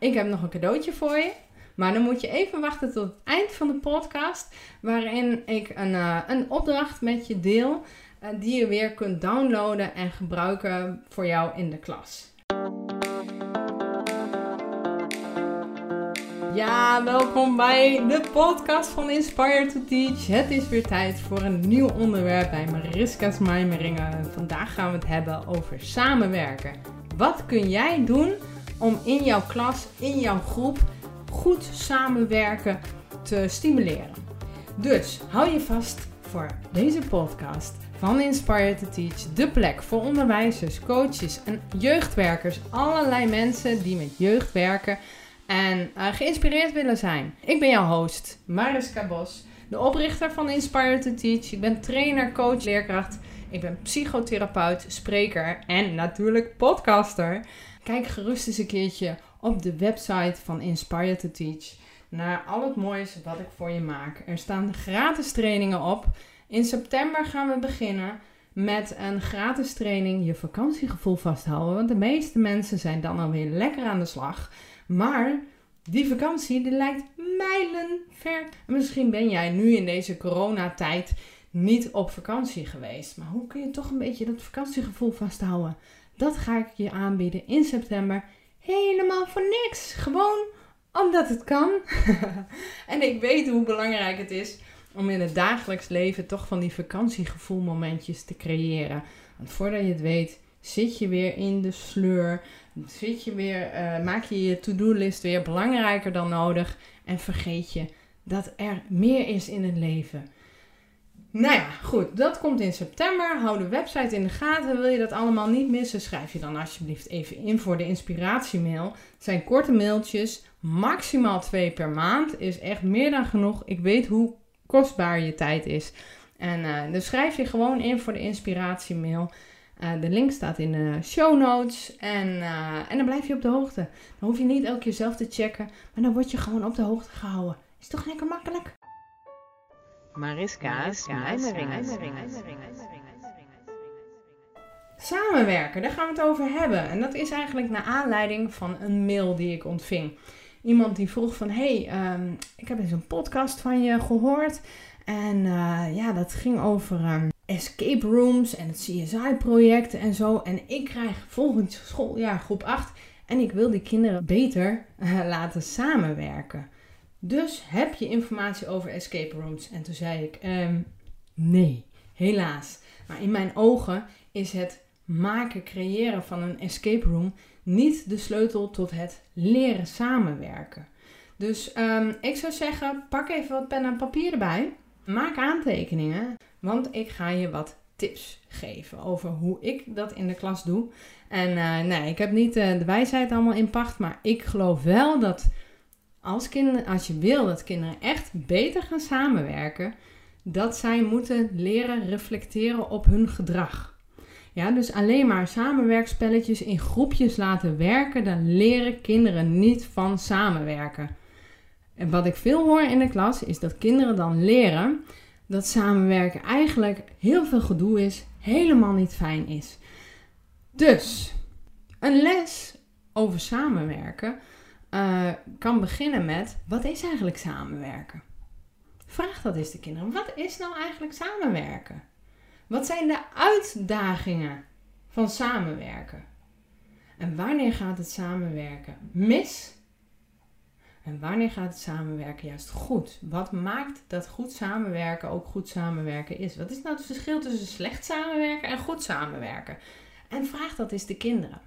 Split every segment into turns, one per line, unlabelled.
ik heb nog een cadeautje voor je. Maar dan moet je even wachten tot het eind van de podcast, waarin ik een, uh, een opdracht met je deel, uh, die je weer kunt downloaden en gebruiken voor jou in de klas. Ja, welkom bij de podcast van Inspire to Teach. Het is weer tijd voor een nieuw onderwerp bij Mariska's Mijmeringen. Vandaag gaan we het hebben over samenwerken. Wat kun jij doen om in jouw klas, in jouw groep, goed samenwerken te stimuleren? Dus hou je vast voor deze podcast van Inspire to Teach. De plek voor onderwijzers, coaches en jeugdwerkers. Allerlei mensen die met jeugd werken en uh, geïnspireerd willen zijn. Ik ben jouw host, Mariska Bos, de oprichter van Inspire to Teach. Ik ben trainer, coach, leerkracht. Ik ben psychotherapeut, spreker en natuurlijk podcaster. Kijk gerust eens een keertje op de website van Inspire to Teach naar al het moois wat ik voor je maak. Er staan gratis trainingen op. In september gaan we beginnen met een gratis training je vakantiegevoel vasthouden. Want de meeste mensen zijn dan alweer lekker aan de slag. Maar die vakantie die lijkt mijlen ver. En misschien ben jij nu in deze coronatijd niet op vakantie geweest. Maar hoe kun je toch een beetje dat vakantiegevoel vasthouden? Dat ga ik je aanbieden in september. Helemaal voor niks. Gewoon omdat het kan. en ik weet hoe belangrijk het is om in het dagelijks leven toch van die vakantiegevoelmomentjes te creëren. Want voordat je het weet, zit je weer in de sleur. Zit je weer, uh, maak je je to-do-list weer belangrijker dan nodig. En vergeet je dat er meer is in het leven. Nou ja, goed. Dat komt in september. Hou de website in de gaten. Wil je dat allemaal niet missen? Schrijf je dan alsjeblieft even in voor de inspiratiemail. Het zijn korte mailtjes. Maximaal twee per maand. Is echt meer dan genoeg. Ik weet hoe kostbaar je tijd is. En uh, dus schrijf je gewoon in voor de inspiratiemail. Uh, de link staat in de show notes. En, uh, en dan blijf je op de hoogte. Dan hoef je niet elke keer zelf te checken. Maar dan word je gewoon op de hoogte gehouden. Is toch lekker makkelijk?
Mariska's mijmeringen.
Samenwerken, daar gaan we het over hebben. En dat is eigenlijk naar aanleiding van een mail die ik ontving. Iemand die vroeg van, hey, um, ik heb eens een podcast van je gehoord. En uh, ja, dat ging over um, escape rooms en het CSI-project en zo. En ik krijg volgend schooljaar groep 8 en ik wil die kinderen beter uh, laten samenwerken. Dus heb je informatie over escape rooms? En toen zei ik, um, nee, helaas. Maar in mijn ogen is het maken, creëren van een escape room niet de sleutel tot het leren samenwerken. Dus um, ik zou zeggen, pak even wat pen en papier erbij. Maak aantekeningen, want ik ga je wat tips geven over hoe ik dat in de klas doe. En uh, nee, ik heb niet uh, de wijsheid allemaal in pacht, maar ik geloof wel dat als, kinderen, als je wil dat kinderen echt beter gaan samenwerken, dat zij moeten leren reflecteren op hun gedrag. Ja, dus alleen maar samenwerkspelletjes in groepjes laten werken, dan leren kinderen niet van samenwerken. En wat ik veel hoor in de klas is dat kinderen dan leren dat samenwerken eigenlijk heel veel gedoe is, helemaal niet fijn is. Dus een les over samenwerken uh, kan beginnen met: wat is eigenlijk samenwerken? Vraag dat eens de kinderen. Wat is nou eigenlijk samenwerken? Wat zijn de uitdagingen van samenwerken? En wanneer gaat het samenwerken mis? En wanneer gaat het samenwerken juist goed? Wat maakt dat goed samenwerken ook goed samenwerken is? Wat is nou het verschil tussen slecht samenwerken en goed samenwerken? En vraag dat eens de kinderen.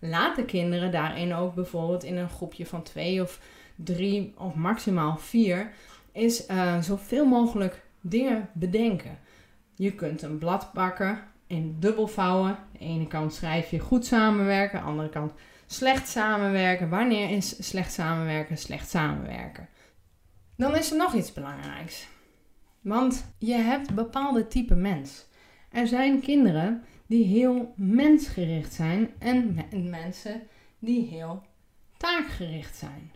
Laat de kinderen daarin ook bijvoorbeeld in een groepje van twee of drie of maximaal vier is uh, zoveel mogelijk dingen bedenken. Je kunt een blad pakken in dubbel vouwen. De ene kant schrijf je goed samenwerken, de andere kant slecht samenwerken. Wanneer is slecht samenwerken slecht samenwerken? Dan is er nog iets belangrijks. Want je hebt bepaalde type mens. Er zijn kinderen die heel mensgericht zijn en mensen die heel taakgericht zijn.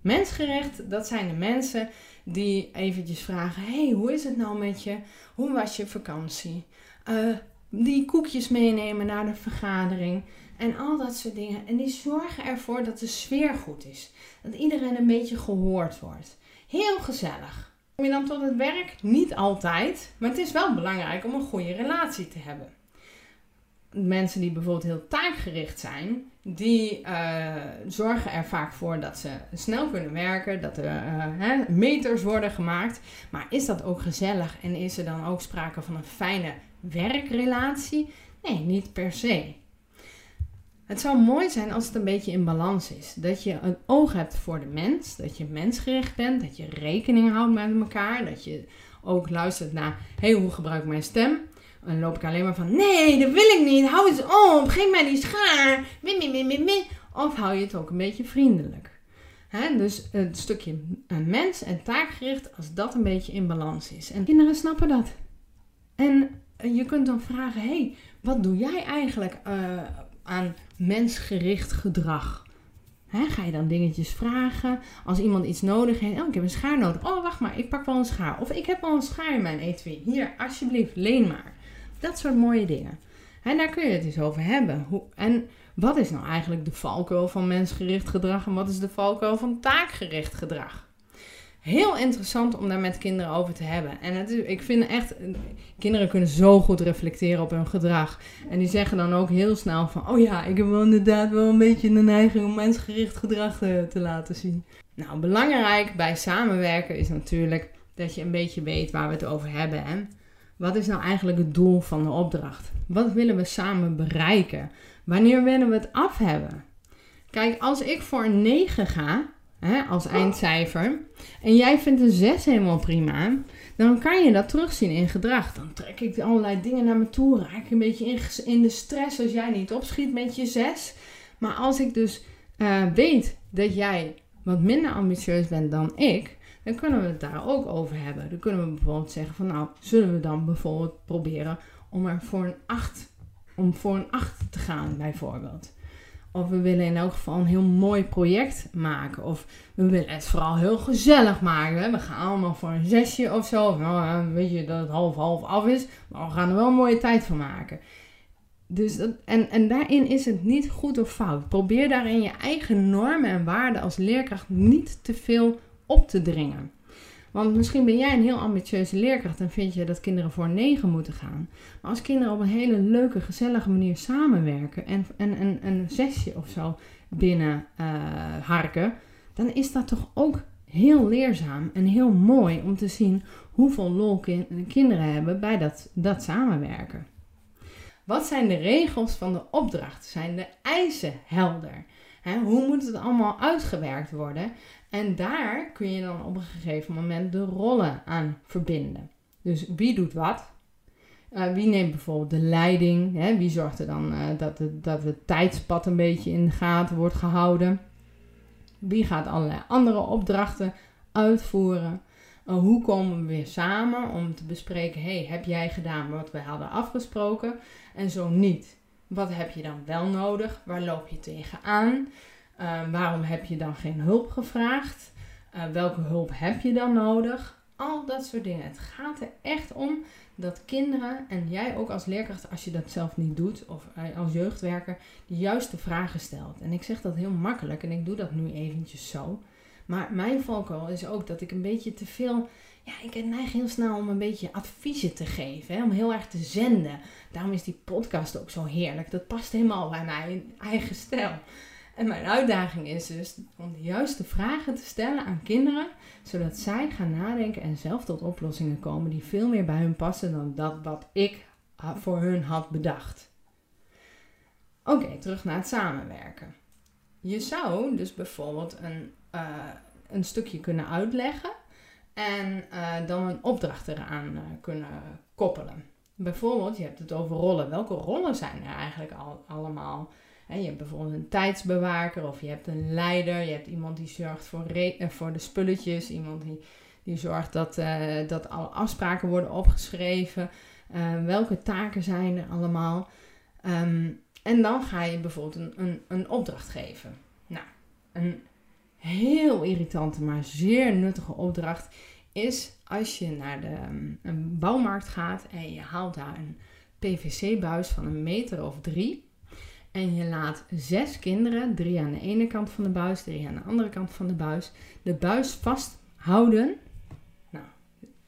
Mensgericht, dat zijn de mensen die eventjes vragen: hey, hoe is het nou met je? Hoe was je vakantie? Uh, die koekjes meenemen naar de vergadering. En al dat soort dingen. En die zorgen ervoor dat de sfeer goed is. Dat iedereen een beetje gehoord wordt. Heel gezellig. Kom je dan tot het werk? Niet altijd. Maar het is wel belangrijk om een goede relatie te hebben. Mensen die bijvoorbeeld heel taakgericht zijn, die uh, zorgen er vaak voor dat ze snel kunnen werken, dat er uh, hè, meters worden gemaakt. Maar is dat ook gezellig en is er dan ook sprake van een fijne werkrelatie? Nee, niet per se. Het zou mooi zijn als het een beetje in balans is. Dat je een oog hebt voor de mens, dat je mensgericht bent, dat je rekening houdt met elkaar, dat je ook luistert naar, hey, hoe gebruik ik mijn stem? Dan loop ik alleen maar van, nee, dat wil ik niet, hou eens op, geef mij die schaar, Of hou je het ook een beetje vriendelijk. He, dus een stukje mens en taakgericht, als dat een beetje in balans is. En kinderen snappen dat. En je kunt dan vragen, hey, wat doe jij eigenlijk uh, aan mensgericht gedrag. ga je dan dingetjes vragen? Als iemand iets nodig heeft. Oh, ik heb een schaar nodig. Oh, wacht maar, ik pak wel een schaar. Of ik heb wel een schaar in mijn etui. Hier, alsjeblieft, leen maar. Dat soort mooie dingen. En daar kun je het eens over hebben. Hoe, en wat is nou eigenlijk de valkuil van mensgericht gedrag? En wat is de valkuil van taakgericht gedrag? heel interessant om daar met kinderen over te hebben. En ik vind echt, kinderen kunnen zo goed reflecteren op hun gedrag. En die zeggen dan ook heel snel van, oh ja, ik heb wel inderdaad wel een beetje de neiging om mensgericht gedrag te, te laten zien. Nou, belangrijk bij samenwerken is natuurlijk dat je een beetje weet waar we het over hebben. En wat is nou eigenlijk het doel van de opdracht? Wat willen we samen bereiken? Wanneer willen we het af hebben? Kijk, als ik voor een 9 ga, hè, als eindcijfer. En jij vindt een 6 helemaal prima. Dan kan je dat terugzien in gedrag. Dan trek ik allerlei dingen naar me toe. Raak ik een beetje in, de stress als jij niet opschiet met je 6. Maar als ik dus uh, weet dat jij wat minder ambitieus bent dan ik. Dan kunnen we het daar ook over hebben. Dan kunnen we bijvoorbeeld zeggen van nou, zullen we dan bijvoorbeeld proberen om er voor een 8, om voor een 8 te gaan bijvoorbeeld. Of we willen in elk geval een heel mooi project maken. Of we willen het vooral heel gezellig maken. We gaan allemaal voor een zesje of zo. Nou, weet je dat het half-half af is. Maar we gaan er wel een mooie tijd van maken. Dus en, en daarin is het niet goed of fout. Probeer daarin je eigen normen en waarden als leerkracht niet te veel op te dringen. Want misschien ben jij een heel ambitieuze leerkracht en vind je dat kinderen voor 9 moeten gaan. Maar als kinderen op een hele leuke, gezellige manier samenwerken en, en, en een zesje of zo binnen uh, harken, dan is dat toch ook heel leerzaam en heel mooi om te zien hoeveel lol kinderen hebben bij dat, dat samenwerken. Wat zijn de regels van de opdracht? Zijn de eisen helder? hoe moet het allemaal uitgewerkt worden? En daar kun je dan op een gegeven moment de rollen aan verbinden. Dus wie doet wat? Uh, wie neemt bijvoorbeeld de leiding? Hè? Wie zorgt er dan uh, dat, het, dat het tijdspad een beetje in de gaten wordt gehouden? Wie gaat allerlei andere opdrachten uitvoeren? Uh, hoe komen we weer samen om te bespreken: hey, heb jij gedaan wat we hadden afgesproken? En zo niet. Wat heb je dan wel nodig? Waar loop je tegenaan? Uh, waarom heb je dan geen hulp gevraagd? Uh, welke hulp heb je dan nodig? Al dat soort dingen. Het gaat er echt om dat kinderen en jij ook als leerkracht, als je dat zelf niet doet, of eh, als jeugdwerker, de juiste vragen stelt. En ik zeg dat heel makkelijk en ik doe dat nu eventjes zo. Maar mijn valkuil is ook dat ik een beetje te veel. Ja, ik neig heel snel om een beetje adviezen te geven. Hè, om heel erg te zenden. Daarom is die podcast ook zo heerlijk. Dat past helemaal bij mijn eigen stijl. En mijn uitdaging is dus om de juiste vragen te stellen aan kinderen, zodat zij gaan nadenken en zelf tot oplossingen komen die veel meer bij hun passen dan dat wat ik voor hun had bedacht. Oké, terug naar het samenwerken. Je zou dus bijvoorbeeld een, uh, een stukje kunnen uitleggen en uh, dan een opdracht eraan uh, kunnen koppelen. Bijvoorbeeld, je hebt het over rollen. Welke rollen zijn er eigenlijk al, allemaal? Je hebt bijvoorbeeld een tijdsbewaker of je hebt een leider. Je hebt iemand die zorgt voor, eh, voor de spulletjes. Iemand die, die zorgt dat, uh, dat alle afspraken worden opgeschreven. Uh, welke taken zijn er allemaal? Um, en dan ga je bijvoorbeeld een, een, een opdracht geven. Nou, een heel irritante, maar zeer nuttige opdracht is als je naar de, um, een bouwmarkt gaat en je haalt daar een PVC-buis van een meter of drie. En je laat zes kinderen, drie aan de ene kant van de buis, drie aan de andere kant van de buis, de buis vasthouden. Nou,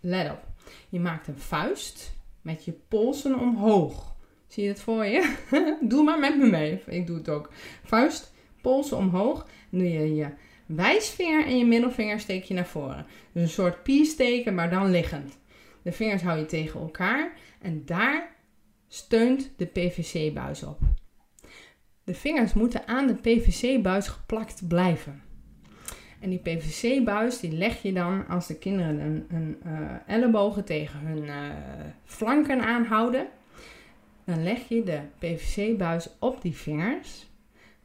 let op. Je maakt een vuist met je polsen omhoog. Zie je het voor je? doe maar met me mee. Ik doe het ook. Vuist, polsen omhoog. Dan doe je je wijsvinger en je middelvinger steek je naar voren. Dus een soort pie steken, maar dan liggend. De vingers hou je tegen elkaar en daar steunt de PVC-buis op. De vingers moeten aan de PVC-buis geplakt blijven. En die PVC-buis die leg je dan als de kinderen een uh, ellebogen tegen hun uh, flanken aanhouden. Dan leg je de PVC-buis op die vingers.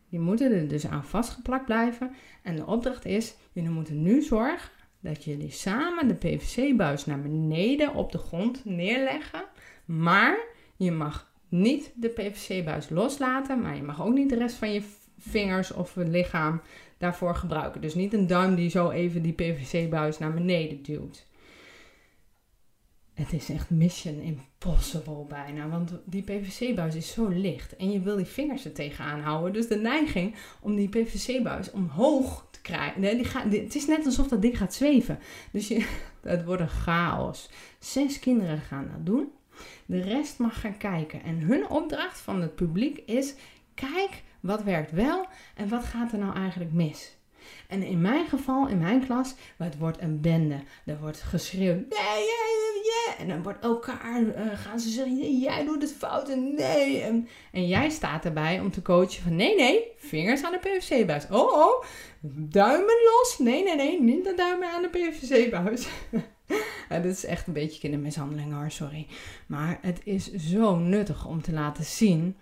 Die moeten er dus aan vastgeplakt blijven. En de opdracht is: jullie moeten nu zorgen dat jullie samen de PVC-buis naar beneden op de grond neerleggen. Maar je mag niet de PVC-buis loslaten, maar je mag ook niet de rest van je vingers of lichaam daarvoor gebruiken. Dus niet een duim die zo even die PVC-buis naar beneden duwt. Het is echt mission impossible bijna, want die PVC-buis is zo licht en je wil die vingers er tegenaan houden. Dus de neiging om die PVC-buis omhoog te krijgen, nee, die gaat, het is net alsof dat ding gaat zweven. Dus je, het wordt een chaos. Zes kinderen gaan dat doen. De rest mag gaan kijken. En hun opdracht van het publiek is: kijk wat werkt wel en wat gaat er nou eigenlijk mis. En in mijn geval, in mijn klas, het wordt een bende. Er wordt geschreeuwd, nee, yeah, yeah. En dan wordt elkaar, uh, gaan ze zeggen, jij doet het fout en nee. En, en, jij staat erbij om te coachen van, nee, nee, vingers aan de PVC-buis. Oh, oh, duimen los. Nee, nee, nee, niet de duimen aan de PVC-buis. dit is echt een beetje kindermishandeling hoor, sorry. Maar het is zo nuttig om te laten zien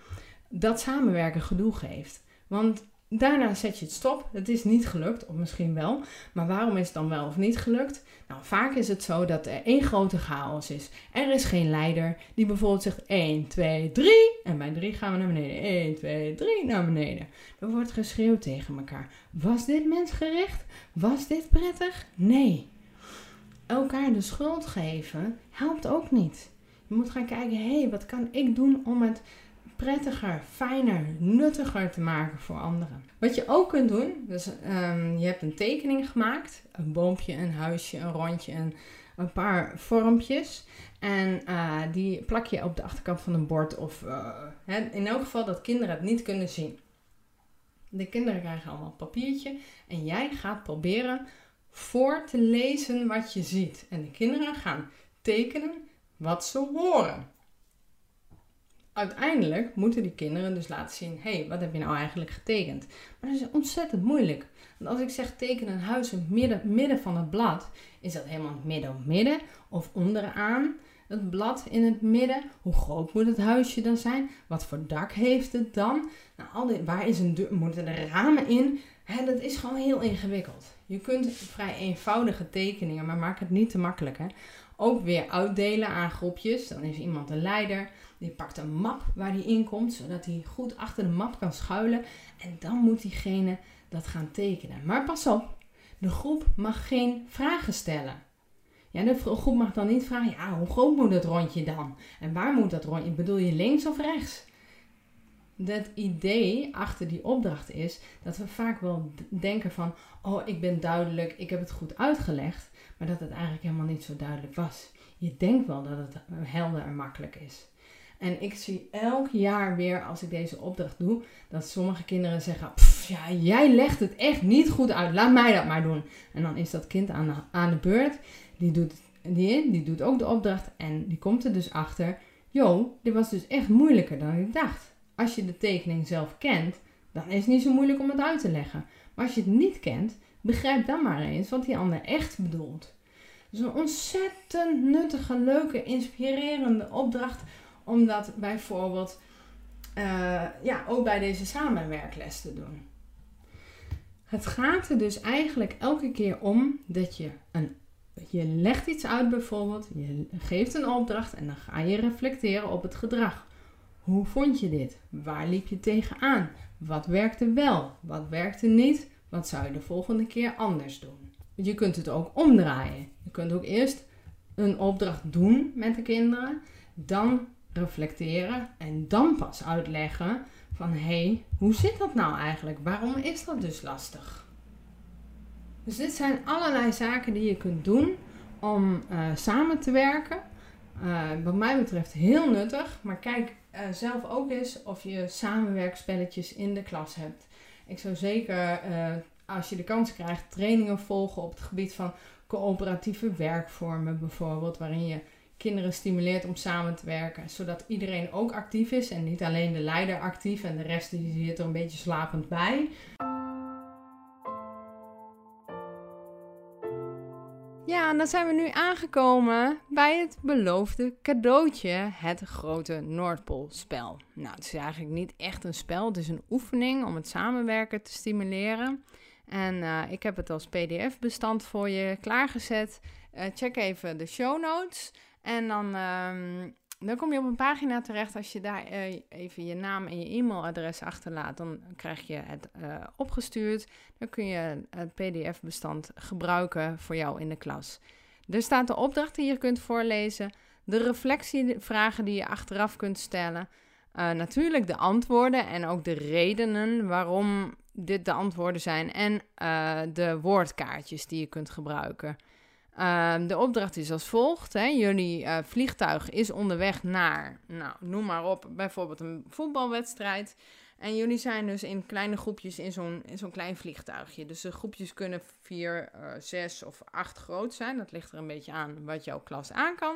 dat samenwerken gedoe geeft. Want daarna zet je het stop. Het is niet gelukt, of misschien wel. Maar waarom is het dan wel of niet gelukt? Nou, vaak is het zo dat er één grote chaos is. Er is geen leider die bijvoorbeeld zegt 1, 2, 3. En bij 3 gaan we naar beneden. 1, 2, 3 naar beneden. Er wordt geschreeuwd tegen elkaar. Was dit mensgericht? Was dit prettig? Nee elkaar de schuld geven helpt ook niet. Je moet gaan kijken, hé, hey, wat kan ik doen om het prettiger, fijner, nuttiger te maken voor anderen. Wat je ook kunt doen, dus um, je hebt een tekening gemaakt, een boompje, een huisje, een rondje, een, een paar vormpjes. En uh, die plak je op de achterkant van een bord of uh, in elk geval dat kinderen het niet kunnen zien. De kinderen krijgen allemaal papiertje en jij gaat proberen voor te lezen wat je ziet. En de kinderen gaan tekenen wat ze horen. Uiteindelijk moeten die kinderen dus laten zien: hé, hey, wat heb je nou eigenlijk getekend? Maar dat is ontzettend moeilijk. Want als ik zeg teken een huis in het midden, midden van het blad, is dat helemaal in het midden midden of onderaan het blad in het midden. Hoe groot moet het huisje dan zijn? Wat voor dak heeft het dan? Nou, waar is een? Moeten er ramen in? Hè, dat is gewoon heel ingewikkeld. Je kunt vrij eenvoudige tekeningen, maar maak het niet te makkelijk. Hè? Ook weer uitdelen aan groepjes. Dan is iemand een leider. Die pakt een map waar hij in komt, zodat hij goed achter de map kan schuilen. En dan moet diegene dat gaan tekenen. Maar pas op, de groep mag geen vragen stellen. Ja, de groep mag dan niet vragen, ja, hoe groot moet het rondje dan? En waar moet dat rondje? Bedoel je links of rechts? Het idee achter die opdracht is dat we vaak wel denken van, oh, ik ben duidelijk, ik heb het goed uitgelegd, maar dat het eigenlijk helemaal niet zo duidelijk was. Je denkt wel dat het helder en makkelijk is. En ik zie elk jaar weer als ik deze opdracht doe, dat sommige kinderen zeggen: ja, jij legt het echt niet goed uit, laat mij dat maar doen. En dan is dat kind aan de, aan de beurt, die doet, die, die doet ook de opdracht en die komt er dus achter: yo, dit was dus echt moeilijker dan ik dacht als je de tekening zelf kent, dan is het niet zo moeilijk om het uit te leggen. Maar als je het niet kent, begrijp dan maar eens wat die ander echt bedoelt. Dus een ontzettend nuttige, leuke, inspirerende opdracht om dat bijvoorbeeld uh, ja, ook bij deze samenwerkles te doen. Het gaat er dus eigenlijk elke keer om dat je een je legt iets uit bijvoorbeeld, je geeft een opdracht en dan ga je reflecteren op het gedrag. Hoe vond je dit? Waar liep je tegenaan? Wat werkte wel? Wat werkte niet? Wat zou je de volgende keer anders doen? Je kunt het ook omdraaien. Je kunt ook eerst een opdracht doen met de kinderen, dan reflecteren en dan pas uitleggen van hé, hey, hoe zit dat nou eigenlijk? Waarom is dat dus lastig? Dus dit zijn allerlei zaken die je kunt doen om uh, samen te werken. Uh, wat mij betreft heel nuttig, maar kijk uh, zelf ook eens of je samenwerkspelletjes in de klas hebt. Ik zou zeker, als je de kans krijgt, trainingen volgen op het gebied van coöperatieve werkvormen bijvoorbeeld, waarin je kinderen stimuleert om samen te werken, zodat iedereen ook actief is en niet alleen de leider actief en de rest die zit er een beetje slapend bij. Ja, en dan zijn we nu aangekomen bij het beloofde cadeautje, het grote Noordpoolspel. Nou, het is eigenlijk niet echt een spel, het is een oefening om het samenwerken te stimuleren. En uh, ik heb het als PDF-bestand voor je klaargezet. Uh, check even de show notes. En dan, um, dan kom je op een pagina terecht. Als je daar uh, even je naam en je e-mailadres achterlaat, dan krijg je het opgestuurd. Dan kun je het PDF-bestand gebruiken voor jou in de klas. Er staat de opdracht die je kunt voorlezen. De reflectievragen die je achteraf kunt stellen. natuurlijk de antwoorden en ook de redenen waarom dit de antwoorden zijn en de woordkaartjes die je kunt gebruiken. Uh, de opdracht is als volgt. Hè. Jullie uh, vliegtuig is onderweg naar, nou, noem maar op, bijvoorbeeld een voetbalwedstrijd. En jullie zijn dus in kleine groepjes in zo'n, in zo'n klein vliegtuigje. Dus de groepjes kunnen vier, uh, zes of acht groot zijn. Dat ligt er een beetje aan wat jouw klas aan kan.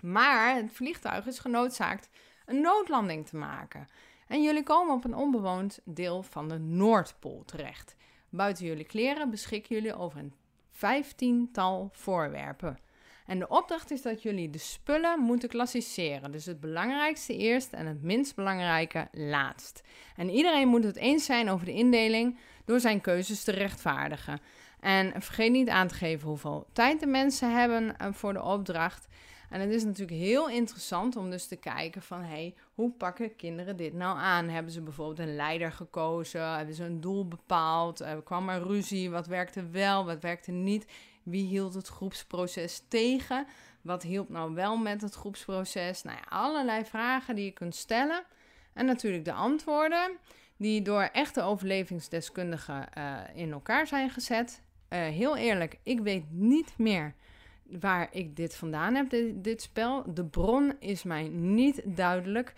Maar het vliegtuig is genoodzaakt een noodlanding te maken. En jullie komen op een onbewoond deel van de Noordpool terecht. Buiten jullie kleren beschikken jullie over een vijftiental voorwerpen. En de opdracht is dat jullie de spullen moeten klassiceren. Dus het belangrijkste eerst en het minst belangrijke laatst. En iedereen moet het eens zijn over de indeling door zijn keuzes te rechtvaardigen. En vergeet niet aan te geven hoeveel tijd de mensen hebben eh, voor de opdracht. En het is natuurlijk heel interessant om dus te kijken van... hey, hoe pakken kinderen dit nou aan? Hebben ze bijvoorbeeld een leider gekozen? Hebben ze een doel bepaald? Er eh, kwam er ruzie? Wat werkte wel? Wat werkte niet? Wie hield het groepsproces tegen? Wat hielp nou wel met het groepsproces? Nou ja, allerlei vragen die je kunt stellen. En natuurlijk de antwoorden die door echte overlevingsdeskundigen uh, in elkaar zijn gezet. Uh, heel eerlijk, ik weet niet meer waar ik dit vandaan heb, dit, spel. De bron is mij niet duidelijk.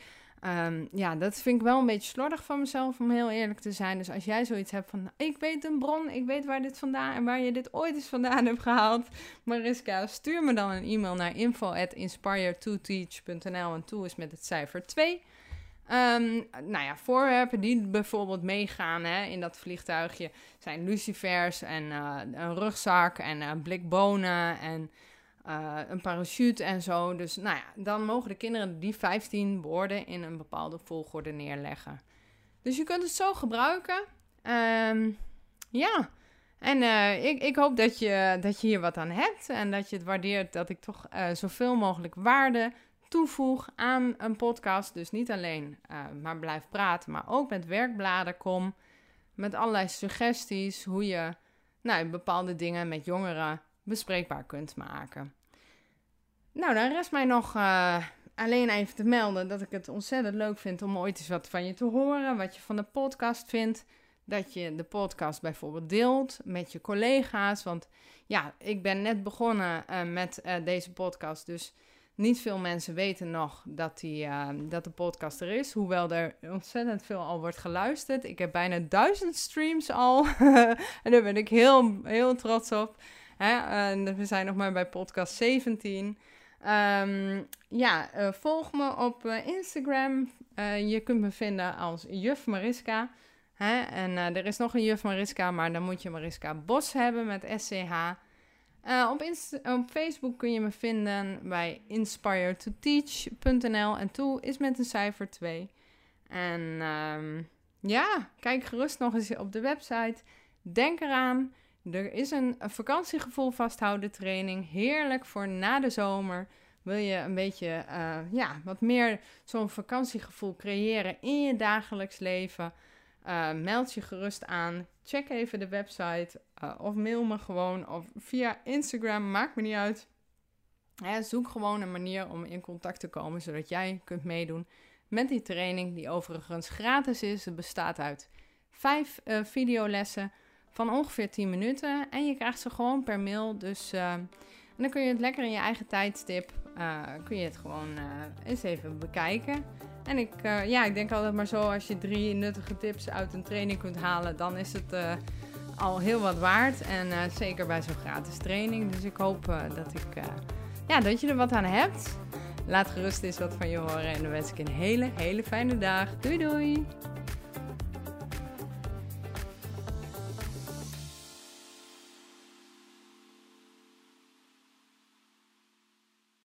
Um, ja, dat vind ik wel een beetje slordig van mezelf, om heel eerlijk te zijn. Dus als jij zoiets hebt van, ik weet een bron, ik weet waar dit vandaan en waar je dit ooit eens vandaan hebt gehaald. Mariska, stuur me dan een e-mail naar info at inspire2teach.nl en toe is met het cijfer 2. Um, nou ja, voorwerpen die bijvoorbeeld meegaan hè, in dat vliegtuigje zijn lucifers en uh, een rugzak en een blik bonen en uh, een parachute en zo. Dus nou ja, dan mogen de kinderen die 15 woorden in een bepaalde volgorde neerleggen. Dus je kunt het zo gebruiken. Um, ja, en ik, ik hoop dat je, dat je hier wat aan hebt en dat je het waardeert dat ik toch zoveel mogelijk waarde toevoeg aan een podcast. Dus niet alleen uh, maar blijf praten, maar ook met werkbladen kom. Met allerlei suggesties hoe je nou, bepaalde dingen met jongeren bespreekbaar kunt maken. Nou, dan rest mij nog uh, alleen even te melden dat ik het ontzettend leuk vind om ooit eens wat van je te horen. Wat je van de podcast vindt. Dat je de podcast bijvoorbeeld deelt met je collega's. Want ja, ik ben net begonnen uh, met deze podcast. Dus niet veel mensen weten nog dat, die, uh, dat de podcast er is, hoewel er ontzettend veel al wordt geluisterd. Ik heb bijna duizend streams al en daar ben ik heel, heel trots op. Hè? En we zijn nog maar bij podcast 17. Um, ehm, ja, uh, volg me op uh, Instagram. Je kunt me vinden als Juf Mariska. Hè? En er is nog een Juf Mariska, maar dan moet je Mariska Bos hebben met SCH. Uh, op, op, Facebook kun je me vinden bij inspiretoteach.nl en toe is met een cijfer 2. En um, ja, kijk gerust nog eens op de website. Denk eraan, er is een, vakantiegevoel vasthouden training. Heerlijk voor na de zomer. Wil je een beetje uh, ja, wat meer zo'n vakantiegevoel creëren in je dagelijks leven? Uh, meld je gerust aan. Check even de website uh, of mail me gewoon of via Instagram, maakt me niet uit. zoek gewoon een manier om in contact te komen zodat jij kunt meedoen met die training, die overigens gratis is. Het bestaat uit vijf uh, videolessen van ongeveer 10 minuten. En je krijgt ze gewoon per mail. Dus dan kun je het lekker in je eigen tijdstip, uh, kun je het gewoon eens even bekijken. En ik, ja, ik denk altijd maar zo, als je drie nuttige tips uit een training kunt halen, dan is het al heel wat waard. En zeker bij zo'n gratis training. Dus ik hoop dat, ik, ja, dat je er wat aan hebt. Laat gerust eens wat van je horen en dan wens ik een hele, hele fijne dag. Doei doei!